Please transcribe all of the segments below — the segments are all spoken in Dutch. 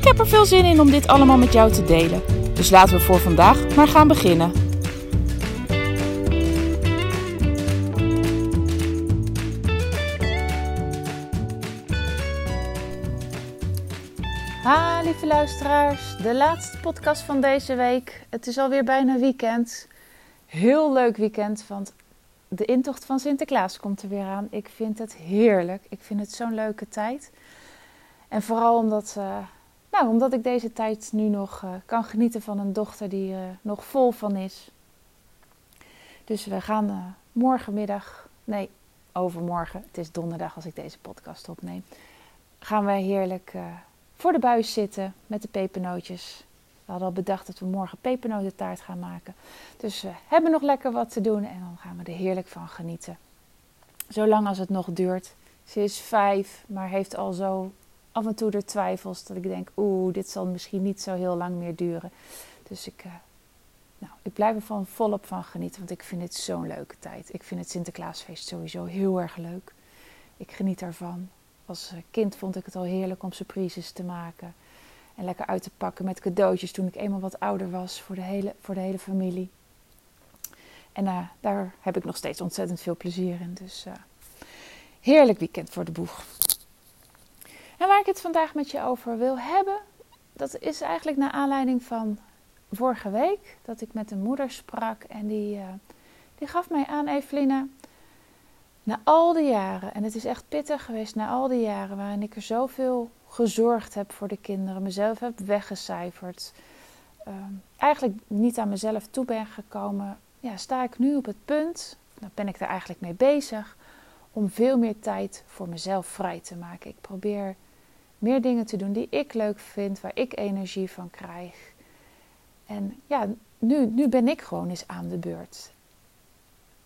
Ik heb er veel zin in om dit allemaal met jou te delen. Dus laten we voor vandaag maar gaan beginnen. Ha, lieve luisteraars. De laatste podcast van deze week. Het is alweer bijna weekend. Heel leuk weekend, want de intocht van Sinterklaas komt er weer aan. Ik vind het heerlijk. Ik vind het zo'n leuke tijd. En vooral omdat, uh, nou, omdat ik deze tijd nu nog uh, kan genieten van een dochter die er uh, nog vol van is. Dus we gaan morgenmiddag, nee, overmorgen, het is donderdag als ik deze podcast opneem, gaan wij heerlijk voor de buis zitten met de pepernootjes. We hadden al bedacht dat we morgen pepernotentaart gaan maken. Dus we hebben nog lekker wat te doen en dan gaan we er heerlijk van genieten. Zolang als het nog duurt. Ze is vijf, maar heeft al zo af en toe de twijfels dat ik denk, oeh, dit zal misschien niet zo heel lang meer duren. Dus ik, uh, nou, ik blijf er van volop van genieten, want ik vind het zo'n leuke tijd. Ik vind het Sinterklaasfeest sowieso heel erg leuk. Ik geniet ervan. Als kind vond ik het al heerlijk om surprises te maken. En lekker uit te pakken met cadeautjes toen ik eenmaal wat ouder was voor de hele, voor de hele familie. En uh, daar heb ik nog steeds ontzettend veel plezier in. Dus heerlijk weekend voor de boeg. En waar ik het vandaag met je over wil hebben, dat is eigenlijk naar aanleiding van vorige week. Dat ik met een moeder sprak en die, uh, die gaf mij aan, Evelina, na al die jaren, en het is echt pittig geweest na al die jaren waarin ik er zoveel gezorgd heb voor de kinderen, mezelf heb weggecijferd, uh, eigenlijk niet aan mezelf toe ben gekomen, ja, sta ik nu op het punt, daar ben ik er eigenlijk mee bezig, om veel meer tijd voor mezelf vrij te maken. Ik probeer meer dingen te doen die ik leuk vind, waar ik energie van krijg. En ja, nu, nu ben ik gewoon eens aan de beurt.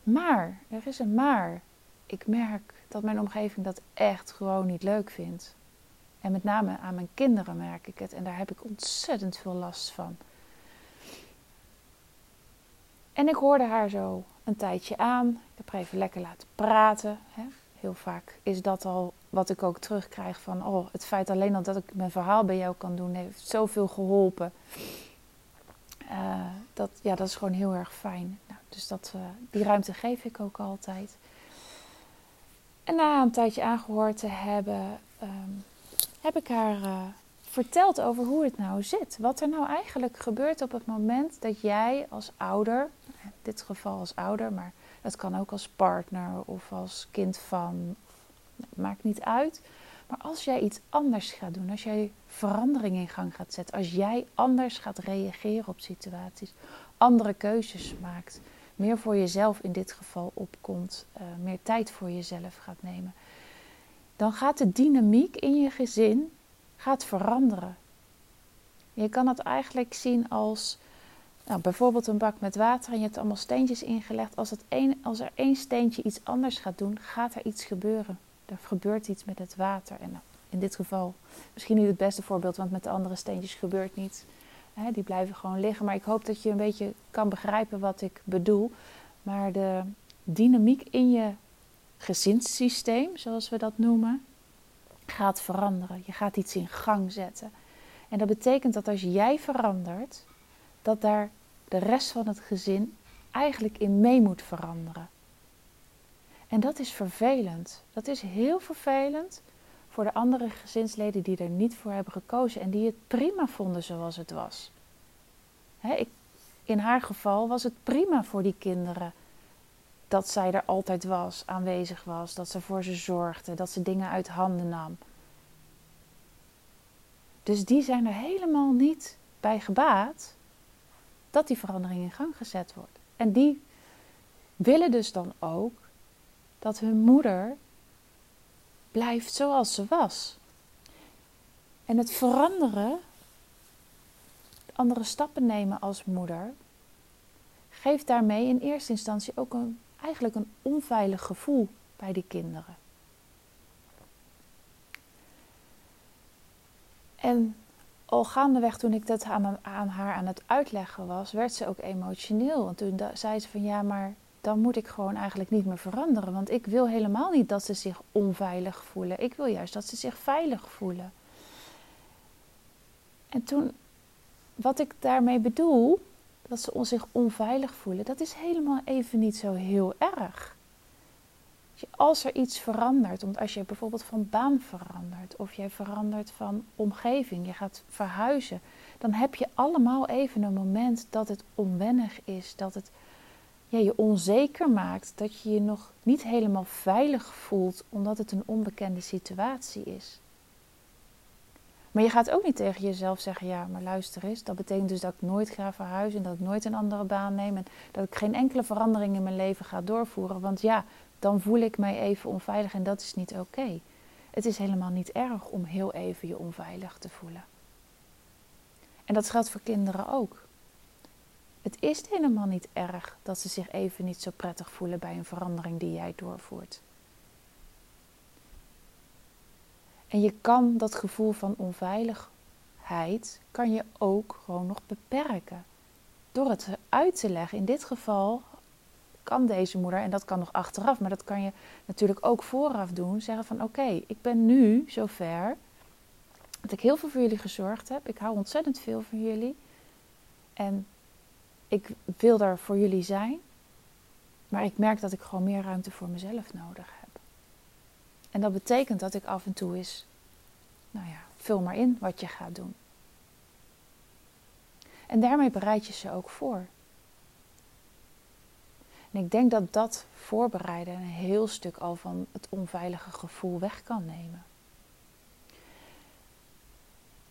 Maar, er is een maar. Ik merk dat mijn omgeving dat echt gewoon niet leuk vindt. En met name aan mijn kinderen merk ik het. En daar heb ik ontzettend veel last van. En ik hoorde haar zo een tijdje aan. Ik heb haar even lekker laten praten. Hè. Heel vaak is dat al wat ik ook terugkrijg van... oh, het feit alleen al dat ik mijn verhaal bij jou kan doen... heeft zoveel geholpen. Uh, dat, ja, dat is gewoon heel erg fijn. Nou, dus dat, uh, die ruimte geef ik ook altijd. En na een tijdje aangehoord te hebben... Um, heb ik haar uh, verteld over hoe het nou zit. Wat er nou eigenlijk gebeurt op het moment dat jij als ouder, in dit geval als ouder, maar het kan ook als partner of als kind van, maakt niet uit. Maar als jij iets anders gaat doen, als jij verandering in gang gaat zetten, als jij anders gaat reageren op situaties, andere keuzes maakt, meer voor jezelf in dit geval opkomt, uh, meer tijd voor jezelf gaat nemen, dan gaat de dynamiek in je gezin gaat veranderen. Je kan het eigenlijk zien als nou, bijvoorbeeld een bak met water en je hebt allemaal steentjes ingelegd. Als, het een, als er één steentje iets anders gaat doen, gaat er iets gebeuren. Er gebeurt iets met het water. En nou, in dit geval misschien niet het beste voorbeeld, want met de andere steentjes gebeurt niets. Die blijven gewoon liggen. Maar ik hoop dat je een beetje kan begrijpen wat ik bedoel. Maar de dynamiek in je gezinssysteem, zoals we dat noemen, gaat veranderen. Je gaat iets in gang zetten. En dat betekent dat als jij verandert, dat daar de rest van het gezin eigenlijk in mee moet veranderen. En dat is vervelend. Dat is heel vervelend voor de andere gezinsleden die er niet voor hebben gekozen en die het prima vonden zoals het was. ik, in haar geval was het prima voor die kinderen dat zij er altijd was, aanwezig was, dat ze voor ze zorgde, dat ze dingen uit handen nam. Dus die zijn er helemaal niet bij gebaat dat die verandering in gang gezet wordt. En die willen dus dan ook dat hun moeder blijft zoals ze was. En het veranderen, andere stappen nemen als moeder, geeft daarmee in eerste instantie ook een, eigenlijk een onveilig gevoel bij die kinderen. En al gaandeweg toen ik dat aan, aan, haar aan het uitleggen was, werd ze ook emotioneel. Want toen zei ze van ja, maar dan moet ik gewoon eigenlijk niet meer veranderen. Want ik wil helemaal niet dat ze zich onveilig voelen. Ik wil juist dat ze zich veilig voelen. En toen, wat ik daarmee bedoel, dat ze zich onveilig voelen, dat is helemaal even niet zo heel erg. Als er iets verandert, want als je bijvoorbeeld van baan verandert of jij verandert van omgeving, je gaat verhuizen, dan heb je allemaal even een moment dat het onwennig is, dat het je onzeker maakt, dat je je nog niet helemaal veilig voelt omdat het een onbekende situatie is. Maar je gaat ook niet tegen jezelf zeggen: ja, maar luister eens, dat betekent dus dat ik nooit ga verhuizen en dat ik nooit een andere baan neem en dat ik geen enkele verandering in mijn leven ga doorvoeren. Want ja, dan voel ik mij even onveilig en dat is niet oké. Het is helemaal niet erg om heel even je onveilig te voelen. En dat geldt voor kinderen ook. Het is helemaal niet erg dat ze zich even niet zo prettig voelen bij een verandering die jij doorvoert. En je kan dat gevoel van onveiligheid kan je ook gewoon nog beperken. Door het uit te leggen. In dit geval kan deze moeder, en dat kan nog achteraf, maar dat kan je natuurlijk ook vooraf doen, zeggen van oké, ik ben nu zover dat ik heel veel voor jullie gezorgd heb. Ik hou ontzettend veel van jullie. En ik wil er voor jullie zijn. Maar ik merk dat ik gewoon meer ruimte voor mezelf nodig heb. En dat betekent dat ik af en toe eens, nou ja, vul maar in wat je gaat doen. En daarmee bereid je ze ook voor. En ik denk dat dat voorbereiden een heel stuk al van het onveilige gevoel weg kan nemen.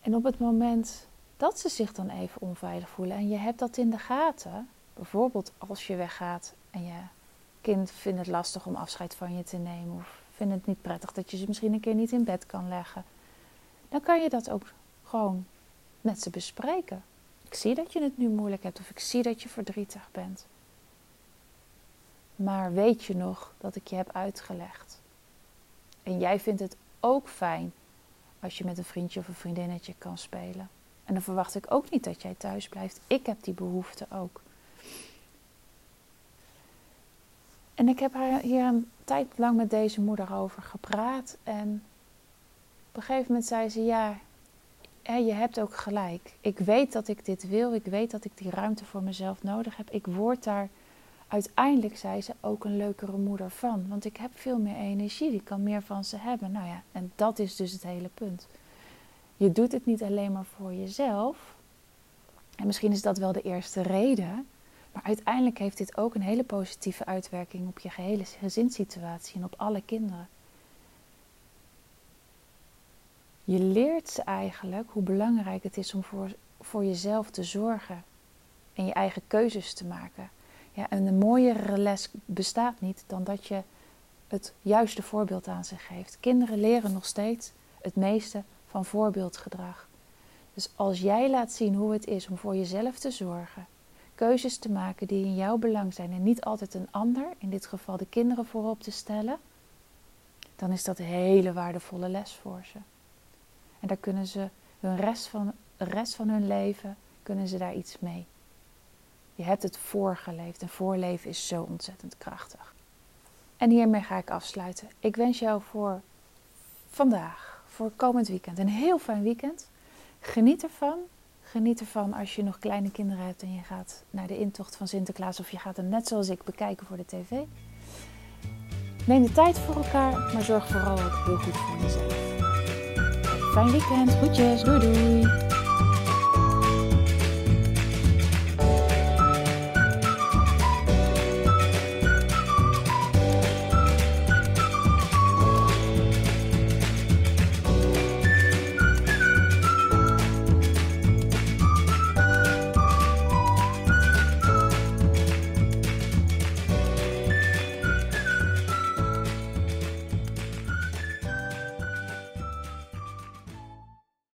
En op het moment dat ze zich dan even onveilig voelen en je hebt dat in de gaten, bijvoorbeeld als je weggaat en je kind vindt het lastig om afscheid van je te nemen of vindt het niet prettig dat je ze misschien een keer niet in bed kan leggen, dan kan je dat ook gewoon met ze bespreken. Ik zie dat je het nu moeilijk hebt of ik zie dat je verdrietig bent. Maar weet je nog dat ik je heb uitgelegd? En jij vindt het ook fijn als je met een vriendje of een vriendinnetje kan spelen. En dan verwacht ik ook niet dat jij thuis blijft. Ik heb die behoefte ook. En ik heb hier een tijd lang met deze moeder over gepraat. En op een gegeven moment zei ze: Ja, je hebt ook gelijk. Ik weet dat ik dit wil. Ik weet dat ik die ruimte voor mezelf nodig heb. Ik word daar uiteindelijk, zei ze, ook een leukere moeder van. Want ik heb veel meer energie. Ik kan meer van ze hebben. Nou ja, en dat is dus het hele punt. Je doet het niet alleen maar voor jezelf. En misschien is dat wel de eerste reden. Maar uiteindelijk heeft dit ook een hele positieve uitwerking op je gehele gezinssituatie en op alle kinderen. Je leert ze eigenlijk hoe belangrijk het is om voor, voor jezelf te zorgen en je eigen keuzes te maken. Ja, en een mooiere les bestaat niet dan dat je het juiste voorbeeld aan ze geeft. Kinderen leren nog steeds het meeste van voorbeeldgedrag. Dus als jij laat zien hoe het is om voor jezelf te zorgen, keuzes te maken die in jouw belang zijn en niet altijd een ander, in dit geval de kinderen voorop te stellen, dan is dat een hele waardevolle les voor ze. En daar kunnen ze hun rest van, de rest van hun leven, kunnen ze daar iets mee. Je hebt het voorgeleefd en voorleven is zo ontzettend krachtig. En hiermee ga ik afsluiten. Ik wens jou voor vandaag voor komend weekend. Een heel fijn weekend. Geniet ervan. Geniet ervan als je nog kleine kinderen hebt en je gaat naar de intocht van Sinterklaas of je gaat hem net zoals ik bekijken voor de tv. Neem de tijd voor elkaar, maar zorg vooral ook heel goed voor jezelf. Fijn weekend, groetjes, doei doei!